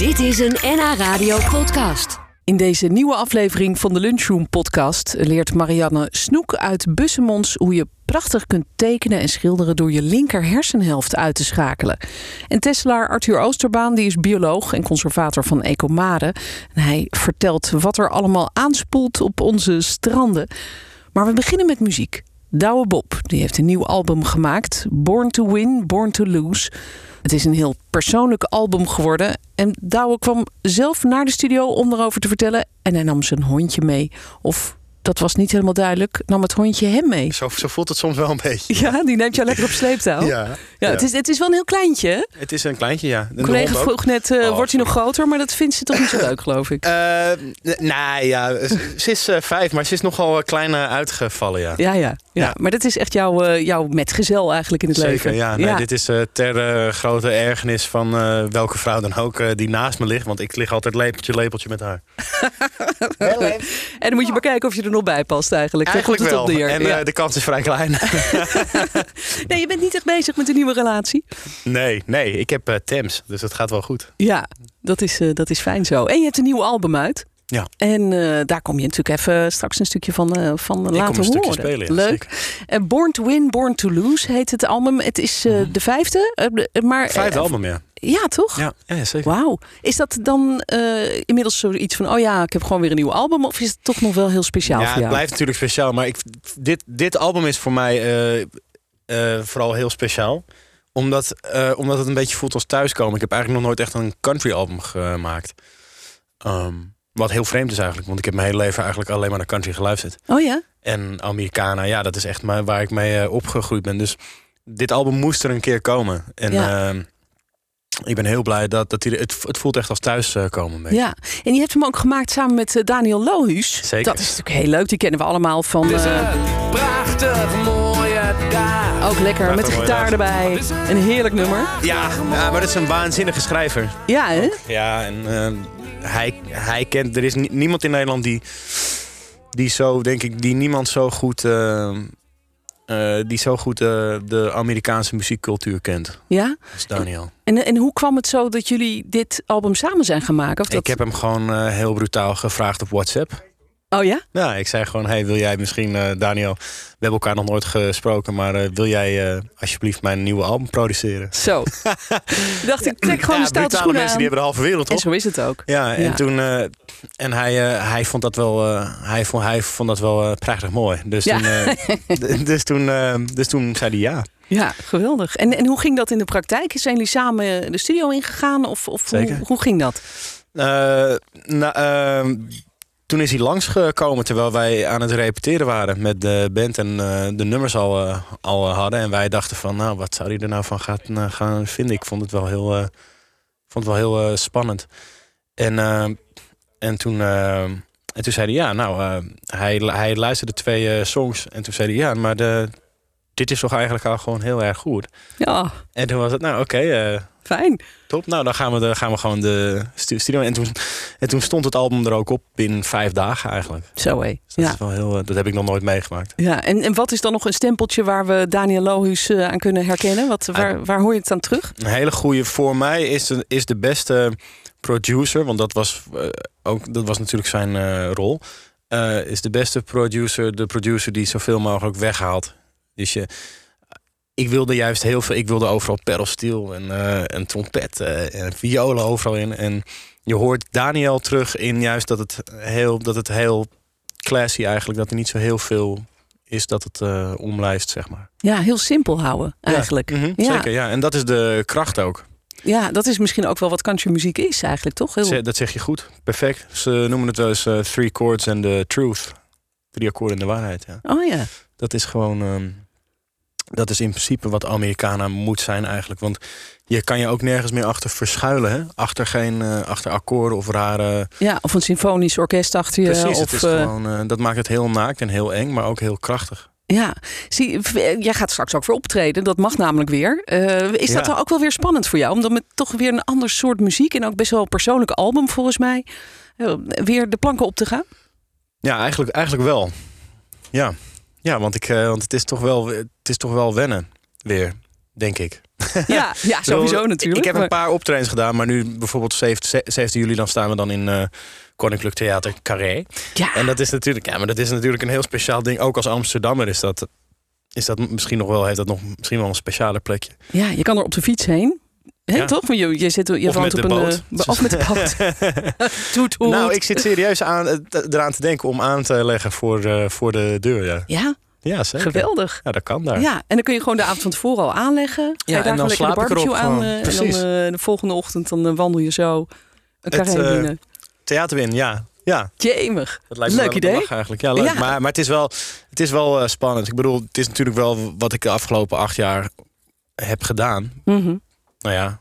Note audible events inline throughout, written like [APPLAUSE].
Dit is een NH Radio podcast. In deze nieuwe aflevering van de Lunchroom podcast leert Marianne Snoek uit Bussemons hoe je prachtig kunt tekenen en schilderen door je linker hersenhelft uit te schakelen. En Tesselaar Arthur Oosterbaan die is bioloog en conservator van Ecomare. En hij vertelt wat er allemaal aanspoelt op onze stranden. Maar we beginnen met muziek. Douwe Bob die heeft een nieuw album gemaakt, Born to Win, Born to Lose. Het is een heel persoonlijk album geworden. En Douwe kwam zelf naar de studio om erover te vertellen. En hij nam zijn hondje mee. Of dat was niet helemaal duidelijk. Nam het hondje hem mee? Zo, zo voelt het soms wel een beetje. Ja, die neemt jou lekker op sleeptouw. Ja, Ja, ja. Het, is, het is wel een heel kleintje. hè? Het is een kleintje, ja. De Een collega vroeg net, eh, Oh, wordt hij nog groter? Maar dat vindt ze toch niet zo [LAUGHS] leuk, geloof ik. Eh, n- nee, ja. ze- is eh, vijf, maar ze is nogal klein uitgevallen, ja. Ja, ja, ja. Ja. Maar dat is echt jouw, jouw metgezel eigenlijk in het Zeker, leven. ja. Nee, Dit is ter grote ergernis van eh, welke vrouw dan ook eh, die naast me ligt. Want ik lig altijd lepeltje, lepeltje met haar. [LAUGHS] En dan moet je maar kijken of je er nog bij past eigenlijk. Daar Eigenlijk komt het wel. op neer. En Ja. eh, de kans is vrij klein. [LAUGHS] Nee, je bent niet echt bezig met een nieuwe relatie. nee, nee. Ik heb Thames, dus dat gaat wel goed. Ja, dat is, eh, dat is fijn zo. En je hebt een nieuw album uit. Ja. En eh, daar kom je natuurlijk even straks een stukje van, eh, van laten horen. spelen, ja, Leuk. En Born to Win, Born to Lose heet het album. Het is eh, de vijfde. de- maar, Vijfde album, ja. Ja, toch? Ja, ja zeker. Wauw. Is dat dan inmiddels zoiets van... oh ja, ik heb gewoon weer een nieuw album... of is het toch nog wel heel speciaal Ja, voor het blijft natuurlijk speciaal. Maar ik, dit, dit album is voor mij vooral heel speciaal. Omdat, omdat het een beetje voelt als thuiskomen. Ik heb eigenlijk nog nooit echt een country album gemaakt. Ehm, wat heel vreemd is eigenlijk. Want ik heb mijn hele leven eigenlijk alleen maar naar country geluisterd. Oh ja? En Americana, ja, dat is echt maar waar ik mee eh, opgegroeid ben. Dus dit album moest er een keer komen. En Ja. ehm, ik ben heel blij dat, dat hij, het, het voelt echt als thuiskomen. een beetje. Ja. En je hebt hem ook gemaakt samen met eh, Daniel Lohuus. Zeker. Dat is natuurlijk heel leuk. Die kennen we allemaal van... eh, Prachtig mooie dag. ook lekker met de gitaar dag. erbij. Een heerlijk nummer. Ja, ja, maar dat is een waanzinnige schrijver. Ja, hè? Ja, en eh, hij, hij kent. Er is ni- niemand in Nederland die. Die zo, denk ik, die niemand zo goed. eh, eh, die zo goed eh, de Amerikaanse muziekcultuur kent. Ja? Dat is Daniel. En, en hoe kwam het zo dat jullie dit album samen zijn gaan maken? Of dat... Ik heb hem gewoon heel brutaal gevraagd op WhatsApp. Oh ja? Ja, ik zei gewoon: Hey, wil jij misschien, eh, Daniel. We hebben elkaar nog nooit gesproken, maar eh, wil jij eh, alsjeblieft mijn nieuwe album produceren? Zo. [LAUGHS] dacht ik, trek gewoon ja, de stoute schoenen mensen aan. die hebben de halve wereld, En toch? zo is het ook. Ja, en Ja. toen. en hij, hij vond dat wel. hij, vond, hij vond dat wel prachtig mooi. Dus Ja. toen. [LAUGHS] dus, toen dus toen zei hij ja. Ja, geweldig. En, en hoe ging dat in de praktijk? Zijn jullie samen de studio ingegaan? Of, of hoe, Zeker. hoe ging dat? Nou, ehm, toen is hij langsgekomen terwijl wij aan het repeteren waren met de band en eh, de nummers al, eh, al hadden. En wij dachten van, nou, wat zou hij er nou van gaan, eh, gaan vinden? Ik vond het wel heel, eh, vond het wel heel eh, spannend. En, eh, en, toen, eh, en toen zei hij, ja, nou, eh, hij, hij luisterde twee eh, songs. En toen zei hij, ja, maar de, dit is toch eigenlijk al gewoon heel erg goed. Ja, En toen was het, nou, oké, eh, fijn. Top, nou dan gaan we, de, gaan we gewoon de stu- studio. En toen, en toen stond het album er ook op binnen vijf dagen eigenlijk. Zo hé. Dus dat, Ja. is wel heel, eh, dat heb ik nog nooit meegemaakt. Ja, en, en wat is dan nog een stempeltje waar we Daniel Lohuus eh, aan kunnen herkennen? Wat, waar, waar hoor je het aan terug? Een hele goede voor mij is de, is de beste producer, want dat was, eh, ook, dat was natuurlijk zijn rol. is de beste producer, de producer die zoveel mogelijk weghaalt. Dus je, ik wilde juist heel veel, ik wilde overal pedalsteel en, en trompet eh, en violen overal in. En je hoort Daniel terug in juist dat het heel, dat het heel classy eigenlijk, dat er niet zo heel veel is dat het eh omlijst, zeg maar. Ja, heel simpel houden eigenlijk. Ja, mhm, Ja. Zeker, ja. En dat is de kracht ook. Ja, dat is misschien ook wel wat countrymuziek is eigenlijk, toch? Heel... Dat zeg je goed. Perfect. Ze noemen het wel eens three chords and the truth. Drie akkoorden en de waarheid, ja. Oh ja. Dat is gewoon... ehm, dat is in principe wat Americana moet zijn eigenlijk. Want je kan je ook nergens meer achter verschuilen. Hè? Achter, geen, eh, achter akkoorden of rare... Ja, of een symfonisch orkest achter je. Precies, of, het is eh, gewoon, eh, dat maakt het heel naakt en heel eng, maar ook heel krachtig. Ja, zie, jij gaat straks ook weer optreden. Dat mag namelijk weer. Eh, is dat dan ook wel weer spannend voor jou? Om dan met toch weer een ander soort muziek en ook best wel een persoonlijk album volgens mij weer de planken op te gaan? Ja, eigenlijk, eigenlijk wel. Ja, ja want, ik, eh, want het, is toch wel, is toch wel wennen weer, denk ik. Ja, ja [LAUGHS] sowieso natuurlijk. Ik heb maar- een paar optredens gedaan, maar nu bijvoorbeeld 17, 17 juli dan staan we dan in eh, Koninklijk Theater Carré. Ja, En dat is natuurlijk, ja, maar dat is natuurlijk een heel speciaal ding. Ook als Amsterdammer is dat, is dat misschien nog wel, heeft dat nog misschien wel een speciale plekje. ja, je kan er op de fiets heen. Ja. toch? Want je, je, zit, je Of woont op de een... boot. eh, of met de boot. [LAUGHS] Toet, toet. Nou, ik zit serieus aan, eh, eraan te denken om aan te leggen voor, eh, voor de deur. Ja, Ja, ja zeker. geweldig. Ja, dat kan daar. Ja, en dan kun je gewoon de avond van tevoren al aanleggen. Ga je Ja, daar en dan gewoon lekker de slaap ik barbecue erop aan. gewoon. eh, en dan Precies. eh, de volgende ochtend dan eh, wandel je zo een carré binnen. Theaterwin, ja. Ja, Jemig. dat lijkt me Leuk wel idee. eigenlijk. Ja, leuk. Ja. Maar, maar het is wel, het is wel eh, spannend. Ik bedoel, het is natuurlijk wel wat ik de afgelopen acht jaar heb gedaan. Mhm. Nou ja,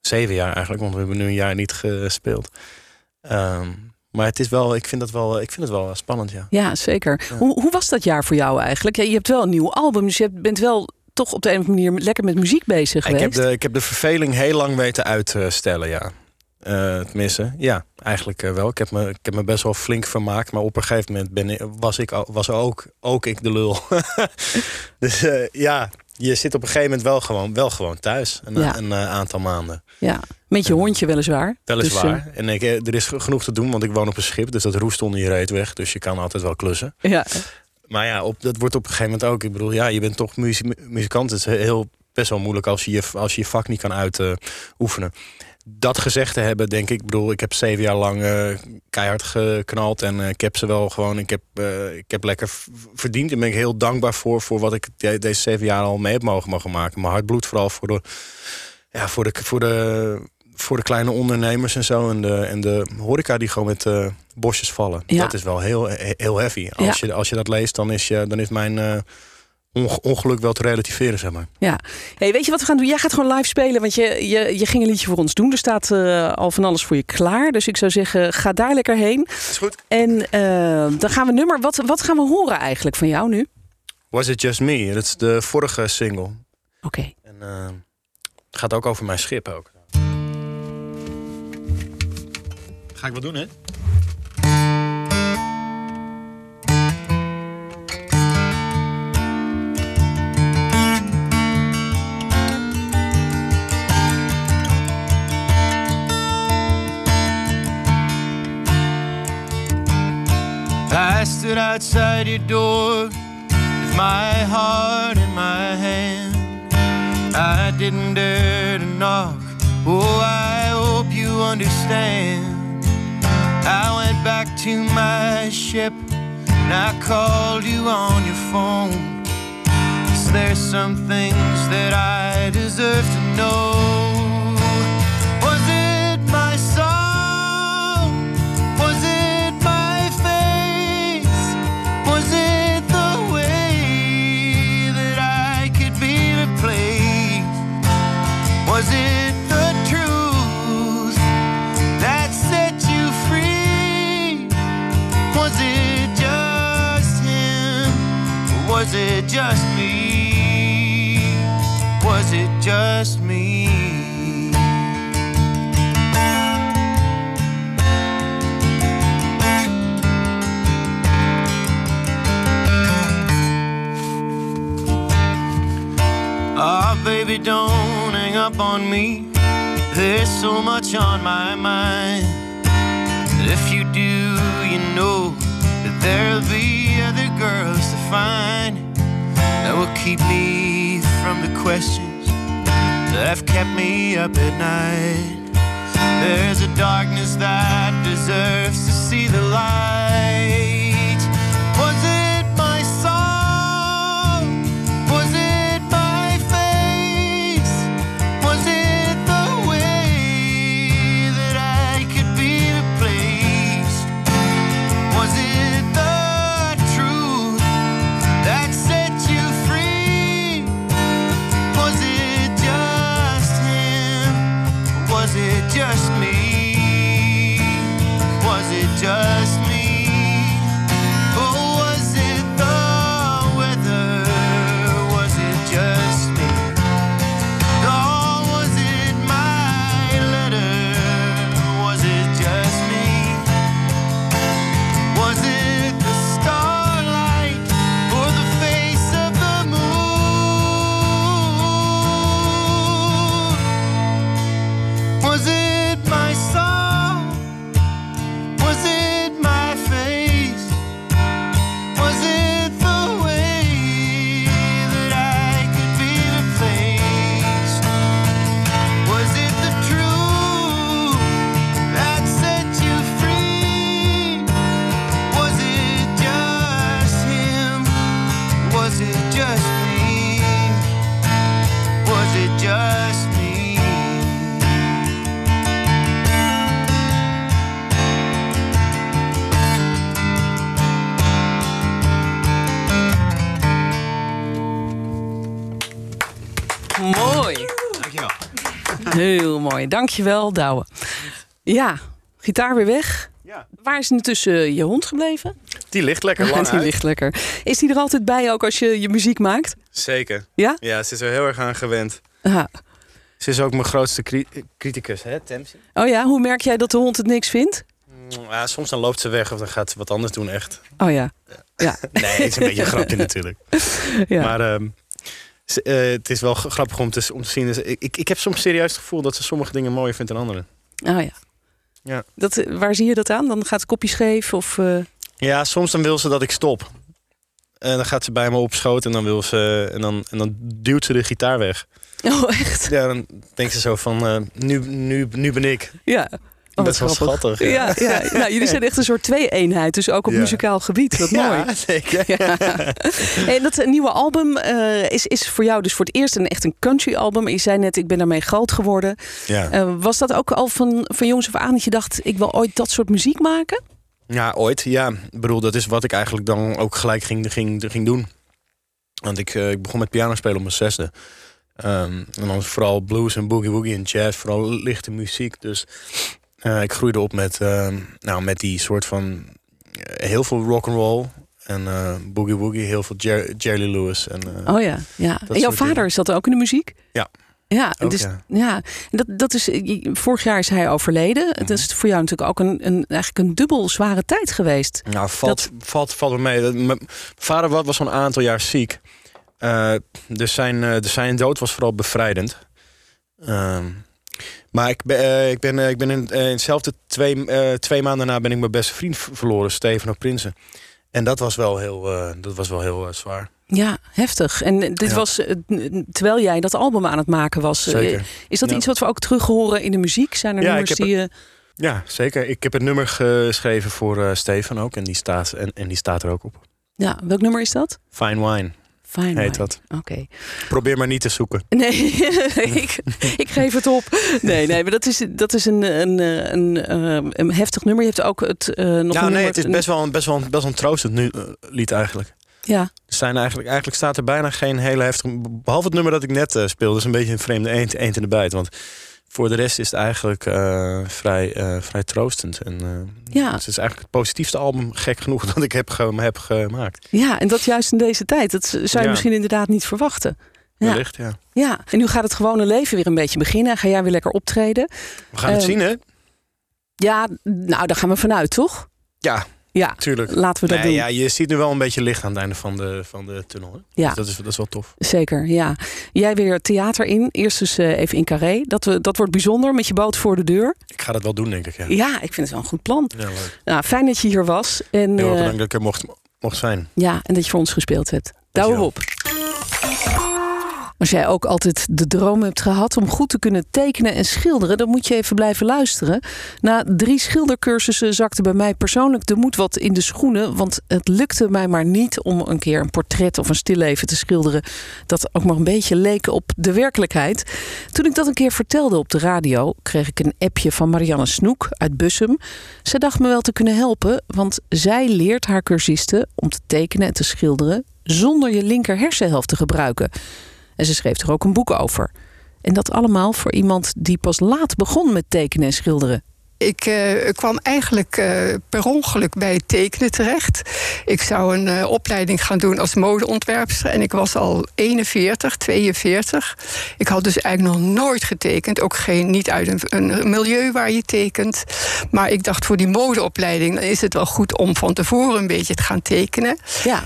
zeven jaar eigenlijk, want we hebben nu een jaar niet gespeeld. Ehm, maar het is wel, ik vind het wel, ik vind het wel spannend, ja. Ja, zeker. Hoe, hoe was dat jaar voor jou eigenlijk? Je hebt wel een nieuw album, dus je bent wel toch op de een of andere manier lekker met muziek bezig Ik geweest. heb, de, ik heb de verveling heel lang weten uitstellen, ja. Eh tenminste, ja, eigenlijk eh, wel. Ik heb, me, ik heb me best wel flink vermaakt, maar op een gegeven moment ben ik, was, ik, was ook, ook ik de lul. [LAUGHS] dus eh, ja, je zit op een gegeven moment wel gewoon, wel gewoon thuis. Een, Ja. een eh, aantal maanden. Ja, met je hondje weliswaar. Weliswaar. Dus, en ik, eh, er is genoeg te doen, want ik woon op een schip. Dus dat roest onder je reet weg. Dus je kan altijd wel klussen. eh, ja, Maar ja, op, dat wordt op een gegeven moment ook. Ik bedoel, ja, je bent toch muzikant. Het is heel best wel moeilijk als je je, als je, je vak niet kan uitoefenen. dat gezegd te hebben, denk ik. Ik bedoel, ik heb zeven jaar lang eh, keihard geknald. En eh, ik heb ze wel gewoon. Ik heb, eh, ik heb lekker verdiend. En ben ik heel dankbaar voor. Voor wat ik de- deze zeven jaar al mee heb mogen, mogen maken. Mijn hart bloed vooral voor de. Ja, voor de. Voor de voor de kleine ondernemers en zo. En de, en de horeca die gewoon met eh, bosjes vallen. Ja. Dat is wel heel, heel heavy. Als, je, als je dat leest, dan is, je, dan is mijn eh, onge- ongeluk wel te relativeren, zeg maar. Ja. Hey, weet je wat we gaan doen? Jij gaat gewoon live spelen, want je, je, je ging een liedje voor ons doen. Er staat eh, al van alles voor je klaar. Dus ik zou zeggen, ga daar lekker heen. Is goed. En dan gaan we nummer. Wat, wat gaan we horen eigenlijk van jou nu? Was It Just Me? Dat is de vorige single. Oké. En het gaat ook over mijn schip ook. Ga ik wat doen, hè? I stood outside your door with my heart in my hand. I didn't dare to knock. Oh, I hope you understand. Back to my ship and I called you on your phone. Is there some things that I deserve to know? Just me? Was it just me? Ah, baby, don't hang up on me. There's so much on my mind. If you do, you know that there'll be other girls to find that will keep me from the questions that have kept me up at night. There's a darkness that deserves to see the light. just me? Was it just me? Mooi. Dankjewel. Heel mooi. Dankjewel, Douwe. Ja, gitaar weer weg. Ja. Waar is intussen je hond gebleven? Die ligt lekker [LAUGHS] lang die uit. ligt lekker. Is die er altijd bij ook als je je muziek maakt? Zeker. Ja? Ja, ze is er heel erg aan gewend. Aha. Ze is ook mijn grootste cri- criticus, hè? Oh ja, hoe merk jij dat de hond het niks vindt? Mm, Ja, soms dan loopt ze weg of dan gaat ze wat anders doen, echt. Oh ja. Ja. [LAUGHS] Nee, het is een beetje een grapje [LAUGHS] natuurlijk. ja. Maar ehm, ze- eh, het is wel grappig om te, om te zien. Dus ik, ik, ik heb soms serieus het gevoel dat ze sommige dingen mooier vindt dan andere. Oh ja. Ja. Dat, eh, waar zie je dat aan? Dan gaat het kopje scheef of... eh, Ja, soms dan wil ze dat ik stop. En dan gaat ze bij me op schoot en dan, wil ze, en dan, en dan duwt ze de gitaar weg. Oh, echt? Ja, dan denkt ze zo van, eh, nu, nu, nu ben ik. Ja. Oh, wat grappig. schattig. Ja, [LAUGHS] ja. Nou, jullie zijn echt een soort twee-eenheid, dus ook op Ja. muzikaal gebied. Wat mooi. Ja, zeker. Ja. En dat eh, nieuwe album eh, is, is voor jou dus voor het eerst een echt een country album. Je zei net, ik ben daarmee groot geworden. Ja. Eh, was dat ook al van, van jongs af aan dat je dacht, ik wil ooit dat soort muziek maken? Ja, ooit. Ja, ik bedoel, dat is wat ik eigenlijk dan ook gelijk ging, ging, ging doen. Want ik, ik begon met piano spelen op mijn zesde. Ehm, en dan vooral blues en boogie woogie en jazz, vooral lichte muziek. Dus eh, ik groeide op met, ehm, nou, met die soort van eh, heel veel rock and roll en eh, boogie woogie, heel veel Jer Jerry Lewis. En, eh, Oh ja, ja. En jouw vader dingen. dat ook in de muziek? Ja. Ja, Ook, dus, ja. dat, dat is, vorig jaar is hij overleden. Het is voor jou natuurlijk ook een, een, eigenlijk een dubbel zware tijd geweest. Nou, valt, valt, valt wel mee. Dat- Mijn vader wa- was al een aantal jaar ziek. Eh, dus, zijn, eh, dus zijn dood was vooral bevrijdend. Ehm, maar ik ben, eh, ik ben, eh, ik ben in, eh, in hetzelfde twee, twee maanden daarna ben ik mijn beste vriend verloren, Stefano Prinsen. En dat was wel heel, dat was wel heel zwaar. Ja, heftig. En dit Ja. was terwijl jij dat album aan het maken was. Zeker. Is dat Ja. iets wat we ook terug horen in de muziek? Zijn er Ja, nummers die je... Ja, zeker. Ik heb het nummer geschreven voor Stefan ook. En die, staat, en, en die staat er ook op. Ja, welk nummer is dat? Fine Wine Fine heet dat. Oké. Probeer maar niet te zoeken. Nee, [LAUGHS] ik, ik geef het op. Nee, nee, maar dat is, dat is een, een, een, een, een heftig nummer. Je hebt ook het eh, nog een nou, nee, het is best wel, een- best wel, een- best wel een troostend nu, eh, lied eigenlijk. Ja, Er zijn eigenlijk, eigenlijk staat er bijna geen hele heftige... Behalve het nummer dat ik net eh speelde. is een beetje een vreemde eend, eend in de bijt. Want voor de rest is het eigenlijk eh, vrij, eh, vrij troostend. En, eh, Ja. Het is eigenlijk het positiefste album, gek genoeg, [LAUGHS] dat ik heb, ge- heb gemaakt. ja, en dat juist in deze tijd. Dat zou je Ja. misschien inderdaad niet verwachten. Ja. Wellicht, ja. Ja, en nu gaat het gewone leven weer een beetje beginnen. Ga jij weer lekker optreden? We gaan het Eh, zien, hè? Ja, nou, daar gaan we vanuit, toch? Ja, Ja, tuurlijk. laten we dat Nee, doen. ja, je ziet nu wel een beetje licht aan het einde van de, van de tunnel. Hè? Ja. Dus dat, is, dat is wel tof. Zeker, ja. Jij weer theater in. Eerst dus eh, even in Carré. Dat, we, dat wordt bijzonder met je boot voor de deur. Ik ga dat wel doen, denk ik. Ja, Ja, ik vind het wel een goed plan. ja leuk. Nou, fijn dat je hier was. En, Heel erg eh, bedankt dat ik er mocht, mocht zijn. ja, en dat je voor ons gespeeld hebt. Douwe op. Als jij ook altijd de droom hebt gehad om goed te kunnen tekenen en schilderen, dan moet je even blijven luisteren. Na drie schildercursussen zakte bij mij persoonlijk de moed wat in de schoenen. Want het lukte mij maar niet om een keer een portret of een stilleven te schilderen. dat ook maar een beetje leek op de werkelijkheid. Toen ik dat een keer vertelde op de radio, kreeg ik een appje van Marianne Snoek uit Bussum. Zij dacht me wel te kunnen helpen, want zij leert haar cursisten om te tekenen en te schilderen zonder je linker hersenhelft te gebruiken. En ze schreef er ook een boek over. En dat allemaal voor iemand die pas laat begon met tekenen en schilderen. Ik eh, kwam eigenlijk eh, per ongeluk bij het tekenen terecht. Ik zou een eh, opleiding gaan doen als modeontwerpster. En ik was al 41, 42. Ik had dus eigenlijk nog nooit getekend. Ook geen, niet uit een, een milieu waar je tekent. Maar ik dacht voor die modeopleiding... dan is het wel goed om van tevoren een beetje te gaan tekenen. Ja,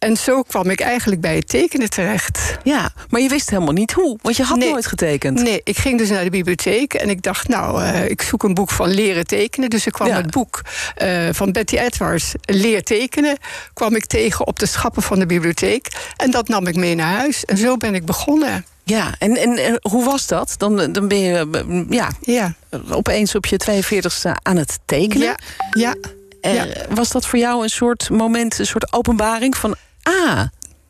En zo kwam ik eigenlijk bij het tekenen terecht. ja, maar je wist helemaal niet hoe, want je had Nee. nooit getekend. Nee, ik ging dus naar de bibliotheek en ik dacht, nou, eh, ik zoek een boek van leren tekenen. Dus ik kwam Ja. het boek eh, van Betty Edwards, Leer tekenen, kwam ik tegen op de schappen van de bibliotheek. En dat nam ik mee naar huis. En zo ben ik begonnen. Ja, en, en, hoe was dat? Dan, dan ben je eh, ja, Ja, opeens op je 42ste aan het tekenen. ja, ja. Ja. Was dat voor jou een soort moment, een soort openbaring van... ah,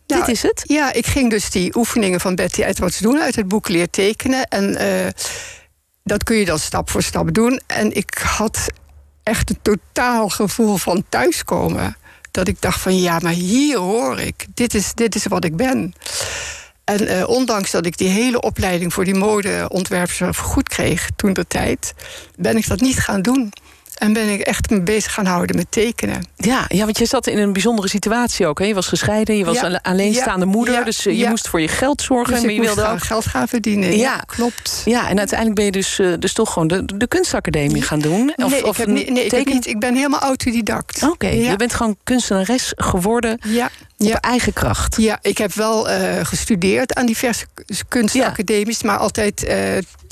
dit is het? Ja, ik ging dus die oefeningen van Betty Edwards doen uit het boek Leer tekenen. En eh, dat kun je dan stap voor stap doen. En ik had echt een totaal gevoel van thuiskomen. Dat ik dacht van ja, maar hier hoor ik. Dit is, dit is wat ik ben. En eh, ondanks dat ik die hele opleiding voor die modeontwerpster goed kreeg toen de tijd, ben ik dat niet gaan doen. En ben ik echt me bezig gaan houden met tekenen. Ja, ja, want je zat in een bijzondere situatie ook. Hè? Je was gescheiden, je was Ja. alleenstaande Ja. moeder. Ja. Dus eh, je moest voor je geld zorgen. Dus maar ik je moest wilde ook. geld gaan verdienen. Ja. Klopt. Ja, en uiteindelijk ben je dus, eh, dus toch gewoon de, de kunstacademie gaan doen. nee, ik, heb een niet, nee ik, heb niet, ik ben helemaal autodidact. Oké, je bent gewoon kunstenares geworden Ja, op eigen kracht. ja, ik heb wel eh, gestudeerd aan diverse kunstacademies, maar altijd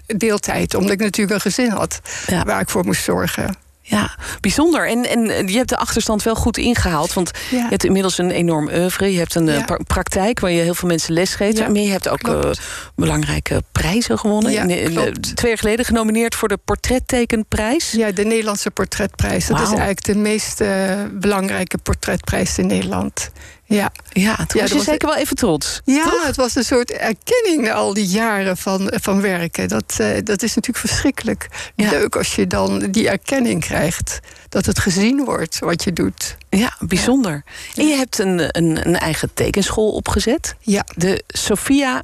deeltijd, omdat ik natuurlijk een gezin had Ja. waar ik voor moest zorgen. Ja, bijzonder. En, en eh, je hebt de achterstand wel goed ingehaald. Want Ja. je hebt inmiddels een enorm oeuvre. Je hebt een eh, Ja. pra- praktijk waar je heel veel mensen lesgeeft. Ja, Maar je hebt ook eh, belangrijke prijzen gewonnen. In- in- klopt. twee jaar geleden genomineerd voor de Portrettekenprijs. Ja, de Nederlandse portretprijs. Dat is eigenlijk de meest eh, belangrijke portretprijs in Nederland. Ja. Ja, toen Ja, was je was- zeker wel even trots. Ja, toch? het was een soort erkenning na al die jaren van, van werken. Dat, eh, dat is natuurlijk verschrikkelijk Ja. leuk als je dan die erkenning krijgt. Dat het gezien wordt wat je doet. Ja, bijzonder. En je hebt een, een, een eigen tekenschool opgezet. Ja, De Sophia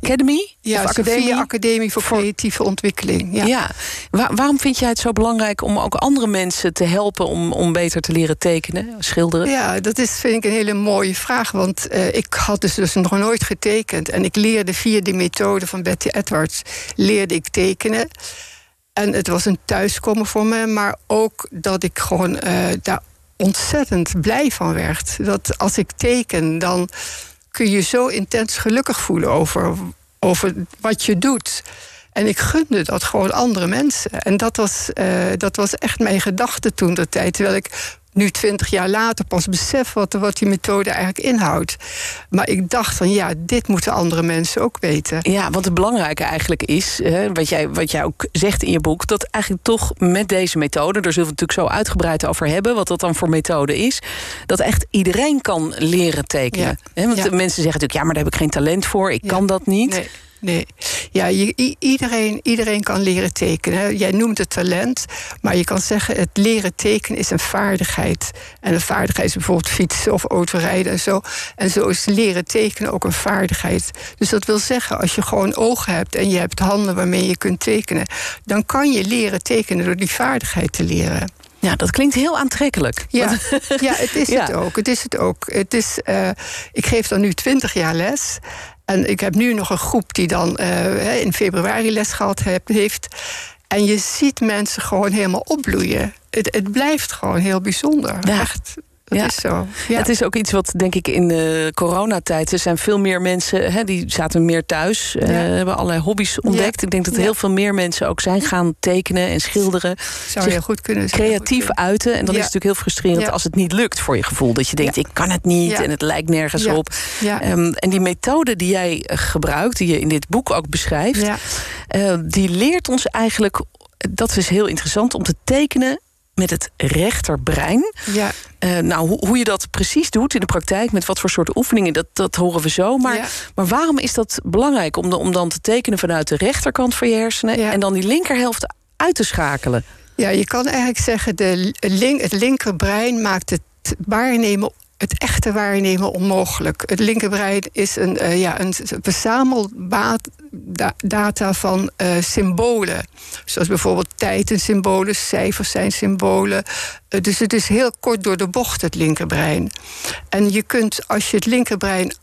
Academy. ja of Academie. Academie, voor, Voor- Creatieve Ontwikkeling. Ja. Ja. Wa- waarom vind jij het zo belangrijk om ook andere mensen te helpen om, om beter te leren tekenen, schilderen? Ja, dat is, vind ik een hele mooie vraag. Want eh, ik had dus, dus nog nooit getekend. En ik leerde via de methode van Betty Edwards... leerde ik tekenen. En het was een thuiskomen voor me. Maar ook dat ik gewoon eh, daar ontzettend blij van werd. Dat als ik teken, dan kun je zo intens gelukkig voelen... over, over wat je doet. En ik gunde dat gewoon andere mensen. En dat was, eh, dat was echt mijn gedachte toen de tijd. Terwijl ik nu twintig jaar later pas besef wat, wat die methode eigenlijk inhoudt. Maar ik dacht van ja, dit moeten andere mensen ook weten. Ja, want het belangrijke eigenlijk is, hè, wat, jij, wat jij ook zegt in je boek, dat eigenlijk toch met deze methode, daar zullen we het natuurlijk zo uitgebreid over hebben, wat dat dan voor methode is, dat echt iedereen kan leren tekenen. Hè, want Ja. mensen zeggen natuurlijk, ja, maar daar heb ik geen talent voor, ik Ja. kan dat niet. Nee. Nee, ja, je, iedereen, iedereen kan leren tekenen. Jij noemt het talent, maar je kan zeggen... het leren tekenen is een vaardigheid. En een vaardigheid is bijvoorbeeld fietsen of autorijden en zo. En zo is leren tekenen ook een vaardigheid. Dus dat wil zeggen, als je gewoon ogen hebt... en je hebt handen waarmee je kunt tekenen... dan kan je leren tekenen door die vaardigheid te leren. Ja, dat klinkt heel aantrekkelijk. Ja, ja het is [LAUGHS] Ja. het ook. Het is het ook. Het is, eh, ik geef dan nu twintig jaar les. En ik heb nu nog een groep die dan eh, in februari les gehad heeft. En je ziet mensen gewoon helemaal opbloeien. Het, het blijft gewoon heel bijzonder. Ja. Echt, dat Ja. is zo. Ja. Het is ook iets wat, denk ik, in de coronatijd... er zijn veel meer mensen, hè, die zaten meer thuis... eh, Ja. hebben allerlei hobby's ontdekt. Ik denk dat heel veel meer mensen ook zijn gaan tekenen en schilderen. zou heel goed kunnen goed creatief uiten. En dan Ja. is natuurlijk heel frustrerend als het niet lukt voor je gevoel. Dat je denkt, ik kan het niet en het lijkt nergens op. Ehm, en die methode die jij eh, gebruikt, die je in dit boek ook beschrijft... Eh, die leert ons eigenlijk, dat is heel interessant, om te tekenen met het rechterbrein. Ja. Eh, nou, hoe, hoe je dat precies doet in de praktijk, met wat voor soort oefeningen, dat, dat horen we zo. Maar, Ja. maar waarom is dat belangrijk om, de- om dan te tekenen vanuit de rechterkant van je hersenen Ja. en dan die linkerhelft uit te schakelen? Ja, je kan eigenlijk zeggen, de link, het linkerbrein maakt het waarnemen, het echte waarnemen onmogelijk. Het linkerbrein is een, eh, ja, een verzameldata van eh, symbolen. Zoals bijvoorbeeld tijd en symbolen, cijfers zijn symbolen. Eh, dus het is heel kort door de bocht, het linkerbrein. En je kunt, als je het linkerbrein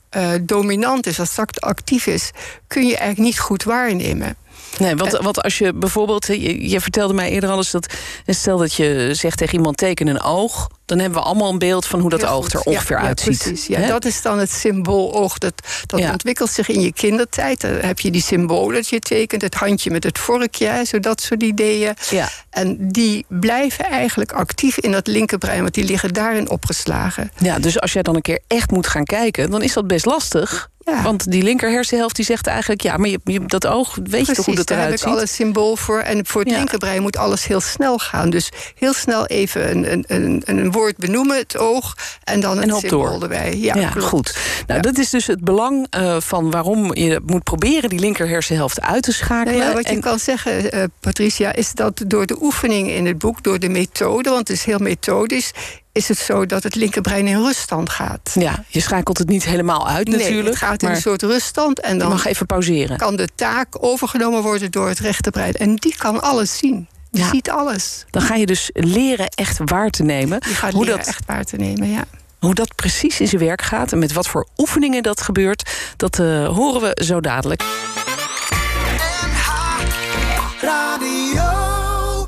dominant is, als het actief is, kun je eigenlijk niet goed waarnemen. Nee, want, want als je bijvoorbeeld, je, je vertelde mij eerder al eens dat, stel dat je zegt tegen iemand teken een oog, dan hebben we allemaal een beeld van hoe dat oog er ongeveer ja, ja, uitziet. precies. Ja, dat is dan het symbool oog. Dat, dat Ja. ontwikkelt zich in je kindertijd. Dan heb je die symbolen dat je tekent. Het handje met het vorkje, hè, zo dat soort ideeën. Ja. En die blijven eigenlijk actief in dat linkerbrein. Want die liggen daarin opgeslagen. ja, dus als jij dan een keer echt moet gaan kijken, dan is dat best lastig. Ja. Want die linker hersenhelft die zegt eigenlijk, ja, maar je, je- dat oog, weet je toch hoe dat daar heb eruit ik al ziet? een symbool voor. En voor het Ja. linkerbrein moet alles heel snel gaan. Dus heel snel even een, een, een, een woord benoemen, het oog, en dan het hop symbool door. erbij. Ja, goed. Nou, dat is dus het belang eh, van waarom je moet proberen die linker hersenhelft uit te schakelen. Nou ja, wat je En- kan zeggen, eh, Patricia, is dat door de oefeningen in het boek, door de methode, want het is heel methodisch, is het zo dat het linkerbrein in ruststand gaat. ja, je schakelt het niet helemaal uit nee, natuurlijk. het gaat in een soort ruststand en dan mag even pauzeren. kan de taak overgenomen worden door het rechterbrein. En die kan alles zien. Ja. ziet alles. Dan ga je dus leren echt waar te nemen. Die gaat hoe, leren dat, echt waar te nemen, ja. hoe dat precies in zijn werk gaat en met wat voor oefeningen dat gebeurt, dat eh, horen we zo dadelijk.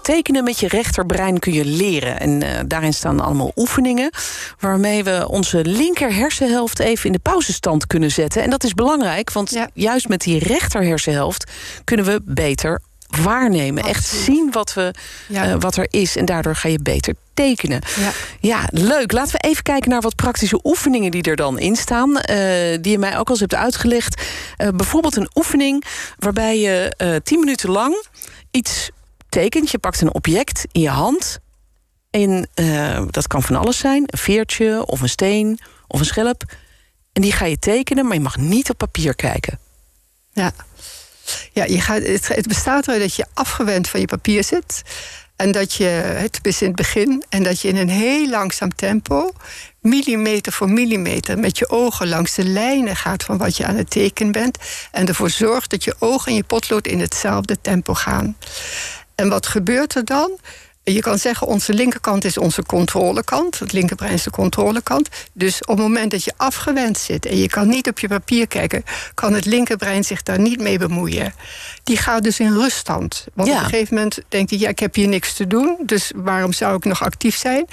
Tekenen met je rechterbrein kun je leren. En eh, daarin staan allemaal oefeningen. Waarmee we onze linker hersenhelft even in de pauzestand kunnen zetten. En dat is belangrijk, want Ja. juist met die rechter hersenhelft kunnen we beter waarnemen. Echt zien wat, we, Ja. eh, wat er is. En daardoor ga je beter tekenen. Ja. Ja, leuk. Laten we even kijken naar wat praktische oefeningen die er dan in staan. eh, die je mij ook al eens hebt uitgelegd. Eh, bijvoorbeeld een oefening waarbij je tien minuten lang iets tekent. Je pakt een object in je hand. En dat kan van alles zijn. Een veertje of een steen of een schelp. En die ga je tekenen, maar je mag niet op papier kijken. Ja, ja je gaat, het, bestaat eruit dat je afgewend van je papier zit. En dat je, het is in het begin, en dat je in een heel langzaam tempo, millimeter voor millimeter, met je ogen langs de lijnen gaat van wat je aan het tekenen bent. En ervoor zorgt dat je ogen en je potlood in hetzelfde tempo gaan. En wat gebeurt er dan? Je kan zeggen, onze linkerkant is onze controlekant. Het linkerbrein is de controlekant. Dus op het moment dat je afgewend zit en je kan niet op je papier kijken, kan het linkerbrein zich daar niet mee bemoeien. Die gaat dus in ruststand. Want Ja. op een gegeven moment denkt hij, ja, ik heb hier niks te doen, dus waarom zou ik nog actief zijn?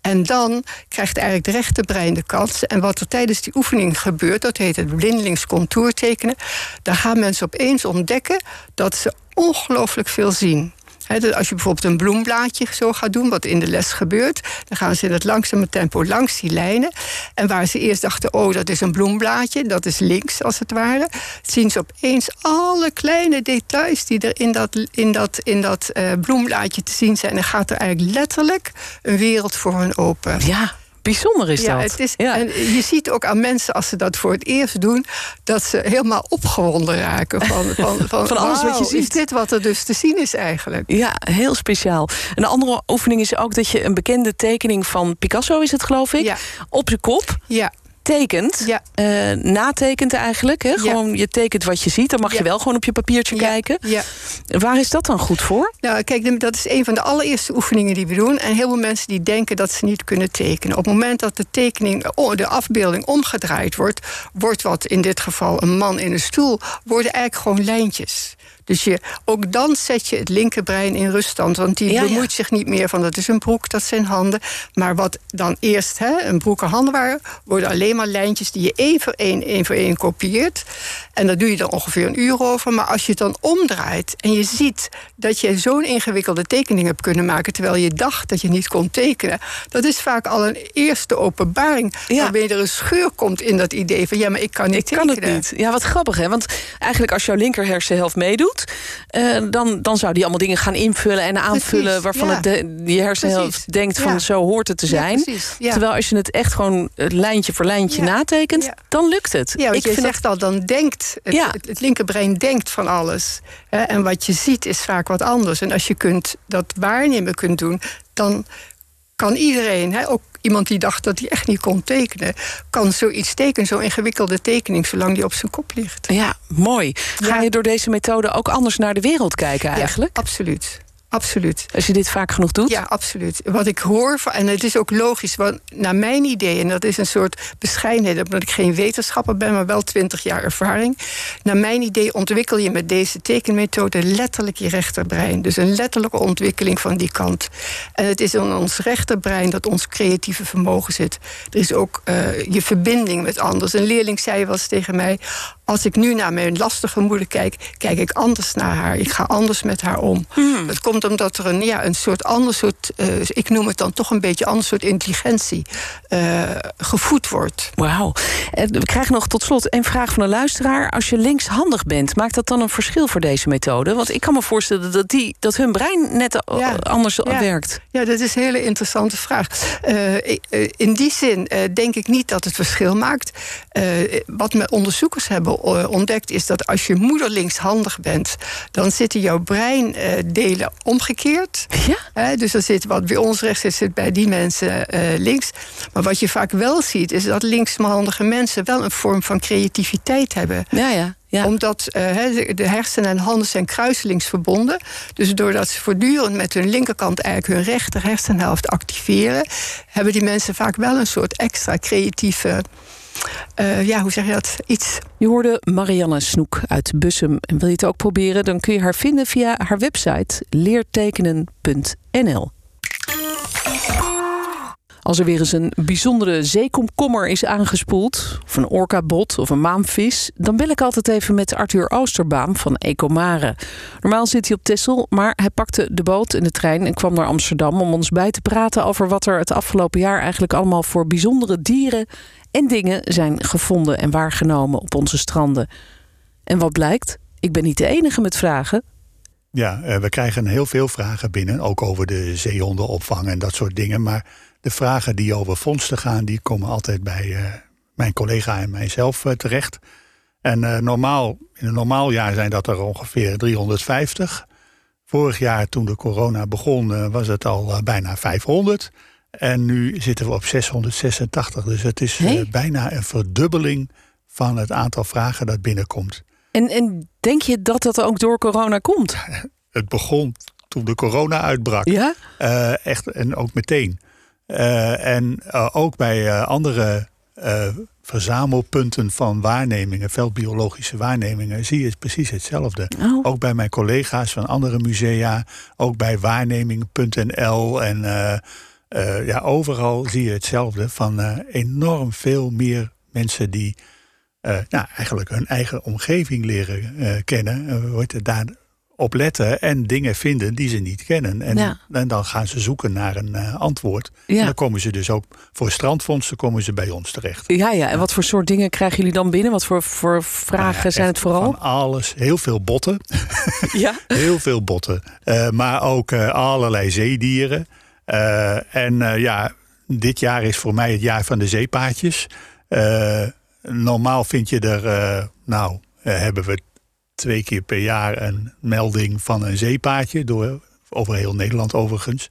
En dan krijgt eigenlijk de rechterbrein de kans. En wat er tijdens die oefening gebeurt, dat heet het blindelings contourtekenen. Daar gaan mensen opeens ontdekken dat ze ongelooflijk veel zien. Als je bijvoorbeeld een bloemblaadje zo gaat doen, wat in de les gebeurt, dan gaan ze in het langzame tempo langs die lijnen. En waar ze eerst dachten, oh, dat is een bloemblaadje, dat is links als het ware, zien ze opeens alle kleine details die er in dat, in dat, in dat eh, bloemblaadje te zien zijn. En gaat er eigenlijk letterlijk een wereld voor hen open. Ja, bijzonder is Ja, dat. het is, Ja. en je ziet ook aan mensen als ze dat voor het eerst doen, dat ze helemaal opgewonden raken van, van, van, [LAUGHS] Van alles wat je ziet. Is dit wat er dus te zien is eigenlijk? Ja, heel speciaal. Een andere oefening is ook dat je een bekende tekening van Picasso, is het geloof ik, Ja. op je kop Ja, tekent. Ja. eh, natekent eigenlijk. Hè? Gewoon, je tekent wat je ziet. Dan mag Ja. je wel gewoon op je papiertje kijken. Ja. Waar is dat dan goed voor? Nou, kijk, dat is een van de allereerste oefeningen die we doen. En heel veel mensen die denken dat ze niet kunnen tekenen. Op het moment dat de tekening, de afbeelding omgedraaid wordt, wordt wat in dit geval een man in een stoel, worden eigenlijk gewoon lijntjes. Dus je, ook dan zet je het linkerbrein in ruststand. Want die Ja, ja. bemoeit zich niet meer van dat is een broek, dat zijn handen. Maar wat dan eerst hè, een broek en handen waren, worden alleen maar lijntjes die je één voor één, één voor één kopieert. En daar doe je dan ongeveer een uur over. Maar als je het dan omdraait en je ziet dat je zo'n ingewikkelde tekening hebt kunnen maken, terwijl je dacht dat je niet kon tekenen, dat is vaak al een eerste openbaring. Ja. Waarbij er een scheur komt in dat idee van ja, maar ik kan niet Ik tekenen. kan het niet. Ja, wat grappig hè. Want eigenlijk als jouw linker hersenhelft meedoet... eh, dan, dan zou die allemaal dingen gaan invullen en aanvullen... Precies, waarvan ja. het de, die hersenhelft denkt van ja. zo hoort het te zijn. ja. Terwijl als je het echt gewoon eh, lijntje voor lijntje natekent... dan lukt het. Ja, Ik je vind zegt al, dan denkt het, het linkerbrein denkt van alles. Hè, en wat je ziet is vaak wat anders. En als je kunt, dat waarnemen kunt doen, dan kan iedereen, hè, ook iemand die dacht dat hij echt niet kon tekenen, kan zoiets tekenen, zo'n ingewikkelde tekening, zolang die op zijn kop ligt. Ja, mooi. Ga Ja. je door deze methode ook anders naar de wereld kijken eigenlijk? Ja, absoluut. Absoluut. Als je dit vaak genoeg doet? Ja, absoluut. Wat ik hoor, van- en het is ook logisch, want naar mijn idee, en dat is een soort bescheidenheid, omdat ik geen wetenschapper ben, maar wel twintig jaar ervaring. Naar mijn idee ontwikkel je met deze tekenmethode letterlijk je rechterbrein. Dus een letterlijke ontwikkeling van die kant. En het is in ons rechterbrein dat ons creatieve vermogen zit. Er is ook eh, je verbinding met anders. Een leerling zei wel eens tegen mij. Als ik nu naar mijn lastige moeder kijk, kijk ik anders naar haar. Ik ga anders met haar om. Hmm. Het komt omdat er een, ja, een soort ander soort, eh, ik noem het dan toch een beetje ander soort intelligentie eh, gevoed wordt. Wauw. En We krijgen nog tot slot een vraag van een luisteraar. Als je linkshandig bent, maakt dat dan een verschil voor deze methode? Want ik kan me voorstellen dat, die, dat hun brein net Ja. anders Ja. werkt. Ja, dat is een hele interessante vraag. Eh, eh, in die zin eh, denk ik niet dat het verschil maakt. Eh, wat mijn onderzoekers hebben eh, ontdekt is dat als je moeder linkshandig bent, dan zitten jouw breindelen omgekeerd. Ja? Dus er zit wat bij ons rechts zit, zit bij die mensen eh, links. Maar wat je vaak wel ziet, is dat linkshandige mensen wel een vorm van creativiteit hebben Ja, ja. ja. omdat eh, de hersenen en handen zijn kruiselings verbonden. Dus doordat ze voortdurend met hun linkerkant eigenlijk hun rechter hersenhelft activeren, hebben die mensen vaak wel een soort extra creatieve. Eh, ja, hoe zeg je dat? Iets. Je hoorde Marianne Snoek uit Bussum. En wil je het ook proberen, dan kun je haar vinden via haar website leertekenen.nl. Als er weer eens een bijzondere zeekomkommer is aangespoeld, of een orkabot of een maamvis, dan bel ik altijd even met Arthur Oosterbaam van Ecomare. Normaal zit hij op Texel, maar hij pakte de boot en de trein en kwam naar Amsterdam om ons bij te praten over wat er het afgelopen jaar eigenlijk allemaal voor bijzondere dieren en dingen zijn gevonden en waargenomen op onze stranden. En wat blijkt? Ik ben niet de enige met vragen. Ja, eh, we krijgen heel veel vragen binnen, ook over de zeehondenopvang en dat soort dingen. Maar de vragen die over vondsten gaan, die komen altijd bij eh, mijn collega en mijzelf eh, terecht. En normaal, in een normaal jaar zijn dat er ongeveer 350. Vorig jaar, toen de corona begon, was het al bijna 500. En nu zitten we op 686. Dus het is eh, bijna een verdubbeling van het aantal vragen dat binnenkomt. En, en denk je dat dat ook door corona komt? [LAUGHS] Het begon toen de corona uitbrak. Ja? Eh, echt, en ook meteen. Eh, en ook bij andere verzamelpunten van waarnemingen, veldbiologische waarnemingen, zie je precies hetzelfde. Oh. Ook bij mijn collega's van andere musea, ook bij waarneming.nl en eh, ja, overal zie je hetzelfde van eh, enorm veel meer mensen die eh, nou, eigenlijk hun eigen omgeving leren kennen, wordt daar op letten en dingen vinden die ze niet kennen. En, Ja. en dan gaan ze zoeken naar een antwoord. Ja. En dan komen ze dus ook voor strandfondsen komen ze bij ons terecht. Ja, ja. En wat voor soort dingen krijgen jullie dan binnen? Wat voor, voor vragen Nou ja, zijn het vooral? Van alles, heel veel botten. Ja. [LAUGHS] Heel veel botten. Maar ook allerlei zeedieren. Eh, en eh, ja, dit jaar is voor mij het jaar van de zeepaardjes. Eh, normaal vind je er, nou, hebben we twee keer per jaar een melding van een zeepaardje. Door, over heel Nederland overigens.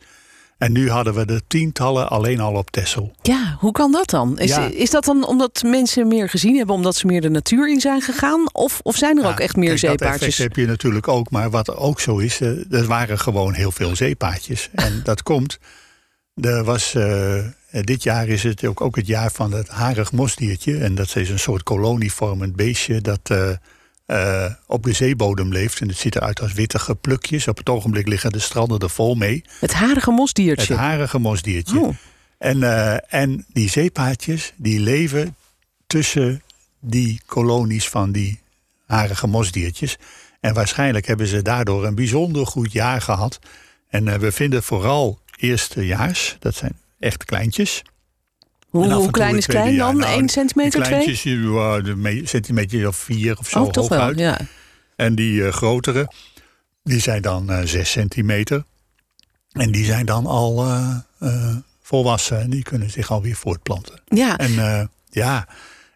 En nu hadden we er tientallen alleen al op Texel. Ja, hoe kan dat dan? Is, Ja. is dat dan omdat mensen meer gezien hebben, omdat ze meer de natuur in zijn gegaan? Of, of zijn er ook echt meer Dat zeepaardjes? effect heb je natuurlijk ook. Maar wat ook zo is, eh, er waren gewoon heel veel zeepaardjes. [LAUGHS] En dat komt, er was, eh, dit jaar is het ook, ook het jaar van het harig mosdiertje. En dat is een soort kolonievormend beestje dat eh, eh, op de zeebodem leeft. En het ziet eruit als wittige plukjes. Op het ogenblik liggen de stranden er vol mee. Het harige Het mosdiertje. harige mosdiertje. Oh. En, eh, en die zeepaardjes die leven tussen die kolonies van die harige mosdiertjes. En waarschijnlijk hebben ze daardoor een bijzonder goed jaar gehad. En eh, we vinden vooral eerstejaars, dat zijn echt kleintjes. Hoe, klein is klein dan? Nou, 1 centimeter, die 2? kleintjes, uh, me- centimeter of vier of zo Oh, toch wel, hooguit. ja. En die eh, grotere, die zijn dan eh 6 centimeter. En die zijn dan al eh, eh, volwassen en die kunnen zich alweer voortplanten. Ja, En eh, ja,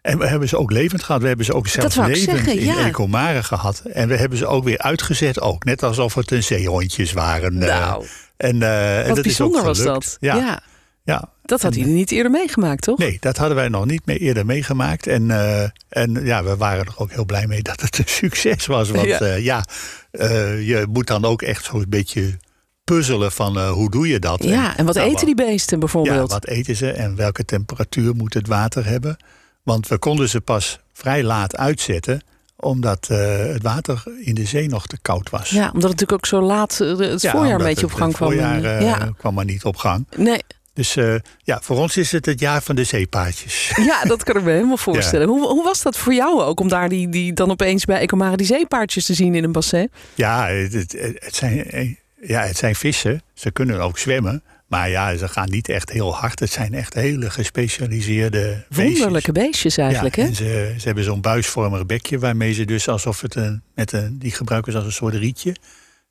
en we hebben ze ook levend gehad. We hebben ze ook ik levend zeggen, in ja. Ecomare gehad. En we hebben ze ook weer uitgezet ook. Net alsof het een zeehondjes waren. eh. nou, en, eh, en wat dat is ook bijzonder was dat. Ja, ja. ja. Dat had hij niet eerder meegemaakt, toch? Nee, dat hadden wij nog niet meer eerder meegemaakt. En, eh, en ja, we waren er ook heel blij mee dat het een [LAUGHS] succes was. Want Ja. ja, ja eh, je moet dan ook echt zo'n beetje puzzelen van eh, hoe doe je dat. Ja, en wat nou, eten die beesten Ja, bijvoorbeeld? wat eten ze en welke temperatuur moet het water hebben? Want we konden ze pas vrij laat uitzetten, omdat eh, het water in de zee nog te koud was. Ja, omdat het natuurlijk ook zo laat eh, het Ja, voorjaar een beetje op het- gang het kwam. voorjaar eh, ja, kwam maar niet op gang. nee. Dus eh, ja, voor ons is het het jaar van de zeepaardjes. [LAUGHS] Ja, dat kan ik me helemaal voorstellen. Hoe, hoe was dat voor jou ook om daar die, die dan opeens bij Ecomare die zeepaardjes te zien in een bassin? Ja, het, het, zijn, eh, ja, het zijn vissen. Ze kunnen ook zwemmen. Maar ja, ze gaan niet echt heel hard. Het zijn echt hele gespecialiseerde Wonderlijke beestjes eigenlijk, ja, hè? En ze, ze hebben zo'n buisvormig bekje waarmee ze dus alsof het een, met een, die gebruiken ze als een soort rietje.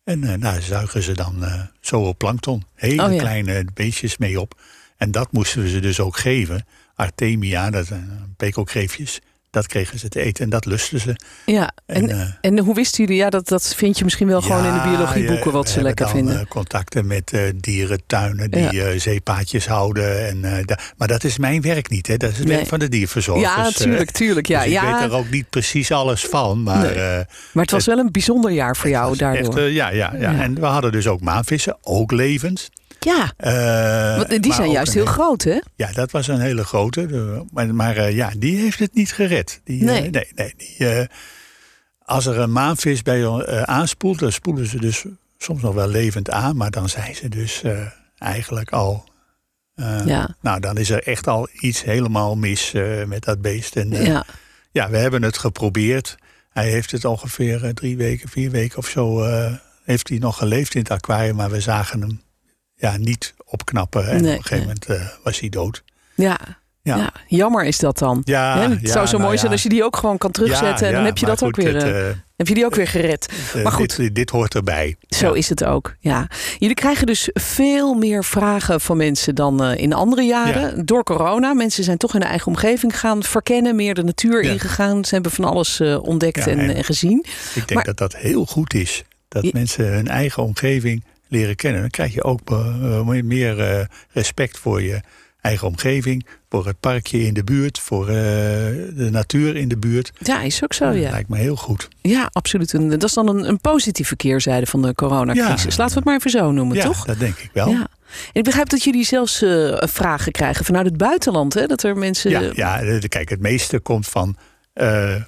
En uh, nou, zuigen ze dan uh, zo op plankton. Hele Oh, ja. kleine beestjes mee op. En dat moesten we ze dus ook geven. Artemia, dat zijn pekelkreefjes. Dat kregen ze te eten en dat lusten ze. Ja, en, En, en, eh, hoe wisten jullie? Ja, dat, dat vind je misschien wel gewoon in de biologieboeken wat ze lekker dan, vinden. eh, contacten met eh, dierentuinen die Ja. zeepaadjes houden. En, da- maar dat is mijn werk niet, hè? dat is het Nee. werk van de dierverzorgers. ja, tuurlijk, tuurlijk. Ja, dus ik ja. weet er ook niet precies alles van. Maar, Nee. Maar het was wel een bijzonder jaar voor jou daardoor. echt, ja, ja. Ja. En we hadden dus ook maanvissen, ook levend. Ja, Eh, want die zijn juist heel groot, hè? Ja, dat was een hele grote. De- maar maar eh, ja, die heeft het niet gered. Die, eh, Nee. nee, nee die, als er een maanvis bij je aanspoelt, dan spoelen ze dus soms nog wel levend aan. Maar dan zijn ze dus eigenlijk al... Ja. Nou, dan is er echt al iets helemaal mis met dat beest. En, Ja. ja, we hebben het geprobeerd. Hij heeft het ongeveer drie weken, vier weken of zo... heeft hij nog geleefd in het aquarium. Maar we zagen hem ja, niet opknappen. En Nee, op een gegeven moment eh, was hij dood. Ja. Ja. Ja. jammer is dat dan. Ja, het ja, zou zo nou mooi zijn als je die ook gewoon kan terugzetten. Ja, en dan heb je dat ook weer, het, eh, eh, heb je die ook weer gered. maar goed. Dit, dit hoort erbij. Zo is het ook, ja. Jullie krijgen dus veel meer vragen van mensen dan in andere jaren. Door corona. Mensen zijn toch hun eigen omgeving gaan verkennen. Meer de natuur Ja. ingegaan. Ze hebben van alles ontdekt en, en- en gezien. Ik denk Maar- dat dat heel goed is. Dat mensen hun eigen omgeving leren kennen. Dan krijg je ook eh, meer eh, respect voor je eigen omgeving. Voor het parkje in de buurt. Voor eh, de natuur in de buurt. Ja, is ook zo, Dat ja. lijkt me heel goed. Ja, absoluut. En dat is dan een, een positieve keerzijde van de coronacrisis. Ja. Laten we het maar even zo noemen, ja, toch? dat denk ik wel. Ja. En ik begrijp dat jullie zelfs eh, vragen krijgen vanuit het buitenland. Hè? Dat er mensen... Ja, ja, eh, kijk, het meeste komt van eh, eh,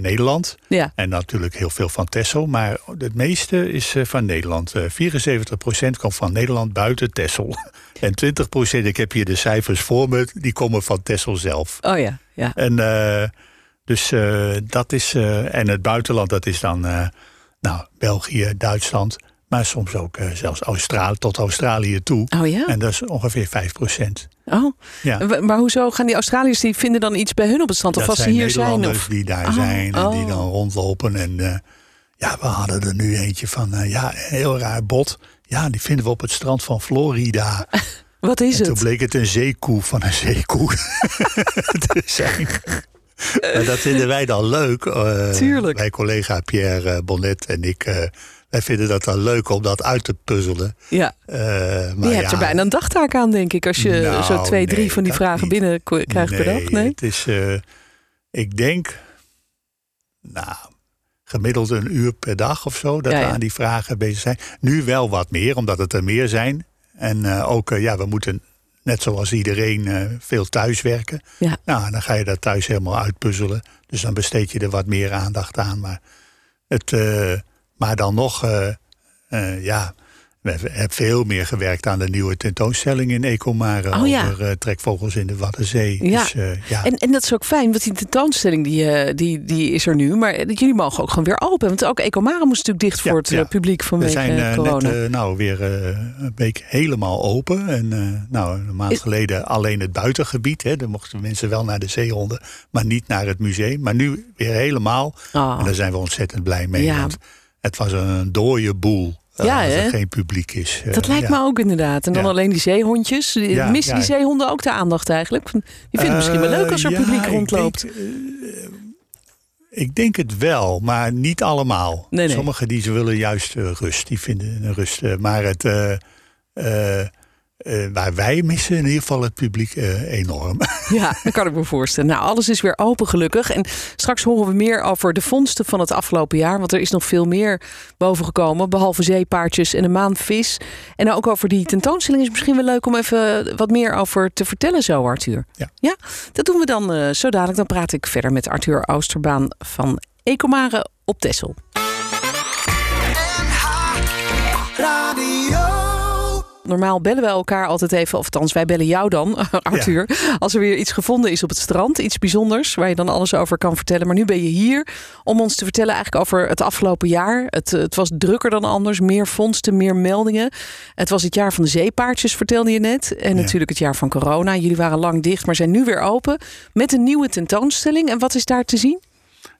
Nederland. Ja. En natuurlijk heel veel van Texel. Maar het meeste is eh, van Nederland. Eh 74% komt van Nederland buiten Texel. [LAUGHS] En 20%, ik heb hier de cijfers voor me, die komen van Texel zelf. Oh ja, ja. En eh, dus eh, dat is. eh, en het buitenland, dat is dan eh, nou, België, Duitsland. Maar soms ook eh, zelfs Australië, tot Australië toe. Oh ja? En dat is ongeveer 5%. Oh. Ja. Maar hoezo gaan die Australiërs die vinden dan iets bij hun op het strand? Of dat als ze hier zijn? Of... die daar Oh, zijn en die oh. dan rondlopen. En eh, ja, we hadden er nu eentje van, eh, ja, een heel raar bot. Ja, die vinden we op het strand van Florida. [LAUGHS] Wat is en toen het? bleek het een zeekoe van een zeekoe [LAUGHS] te zijn. maar dat vinden wij dan leuk. Tuurlijk. Mijn collega Pierre Bonnet en ik, wij vinden dat dan leuk om dat uit te puzzelen. Ja, Eh, maar je hebt ja, er bijna een dagtaak aan, denk ik. Als je Nou, zo twee, drie nee, van die vragen binnen krijgt per dag. Nee? Het is, eh, ik denk, nou, gemiddeld een uur per dag of zo dat Ja, we aan die vragen bezig zijn. Nu wel wat meer, omdat het er meer zijn. En eh, ook, ja, we moeten net zoals iedereen veel thuiswerken. Ja. Nou, dan ga je dat thuis helemaal uitpuzzelen. Dus dan besteed je er wat meer aandacht aan. Maar, het, eh, maar dan nog, eh, eh, ja, we hebben veel meer gewerkt aan de nieuwe tentoonstelling in Ecomare Oh, ja. over eh, trekvogels in de Waddenzee. Ja. Dus, ja. En, en dat is ook fijn, want die tentoonstelling die, die, die is er nu. Maar jullie mogen ook gewoon weer open. Want ook Ecomare moest natuurlijk dicht Ja, voor het ja. publiek we vanwege zijn eh, eh, corona. net nou, weer een week helemaal open. En nou, een maand Is- geleden alleen het buitengebied. Hè. Daar mochten mensen wel naar de zeehonden, maar niet naar het museum. Maar nu weer helemaal. Ah. En daar zijn we ontzettend blij mee. Ja. Want het was een dooie boel. eh, Ja, als er geen publiek is. Eh, Dat lijkt me ook inderdaad. En dan alleen die zeehondjes. Missen die zeehonden ook de aandacht eigenlijk? Die vinden het misschien wel leuk als er Eh, publiek rondloopt. eh, ik denk het wel, maar niet allemaal. Nee, nee. Sommigen die ze willen juist eh, rust. Die vinden een rust. eh, maar het, eh, eh, eh, waar wij missen in ieder geval het publiek eh, enorm. [LAUGHS] Ja, dat kan ik me voorstellen. Nou, alles is weer open gelukkig. En straks horen we meer over de vondsten van het afgelopen jaar. Want er is nog veel meer bovengekomen. Behalve zeepaardjes en een maanvis. En ook over die tentoonstelling is misschien wel leuk om even wat meer over te vertellen zo, Arthur. Ja. ja dat doen we dan eh, zo dadelijk. Dan praat ik verder met Arthur Oosterbaan van Ecomare op Texel. Normaal bellen we elkaar altijd even, of althans wij bellen jou dan, [LAUGHS] Arthur. Als er weer iets gevonden is op het strand, iets bijzonders, waar je dan alles over kan vertellen. Maar nu ben je hier om ons te vertellen eigenlijk over het afgelopen jaar. Het, het was drukker dan anders, meer vondsten, meer meldingen. Het was het jaar van de zeepaardjes, vertelde je net. En natuurlijk het jaar van corona. Jullie waren lang dicht, maar zijn nu weer open met een nieuwe tentoonstelling. En wat is daar te zien?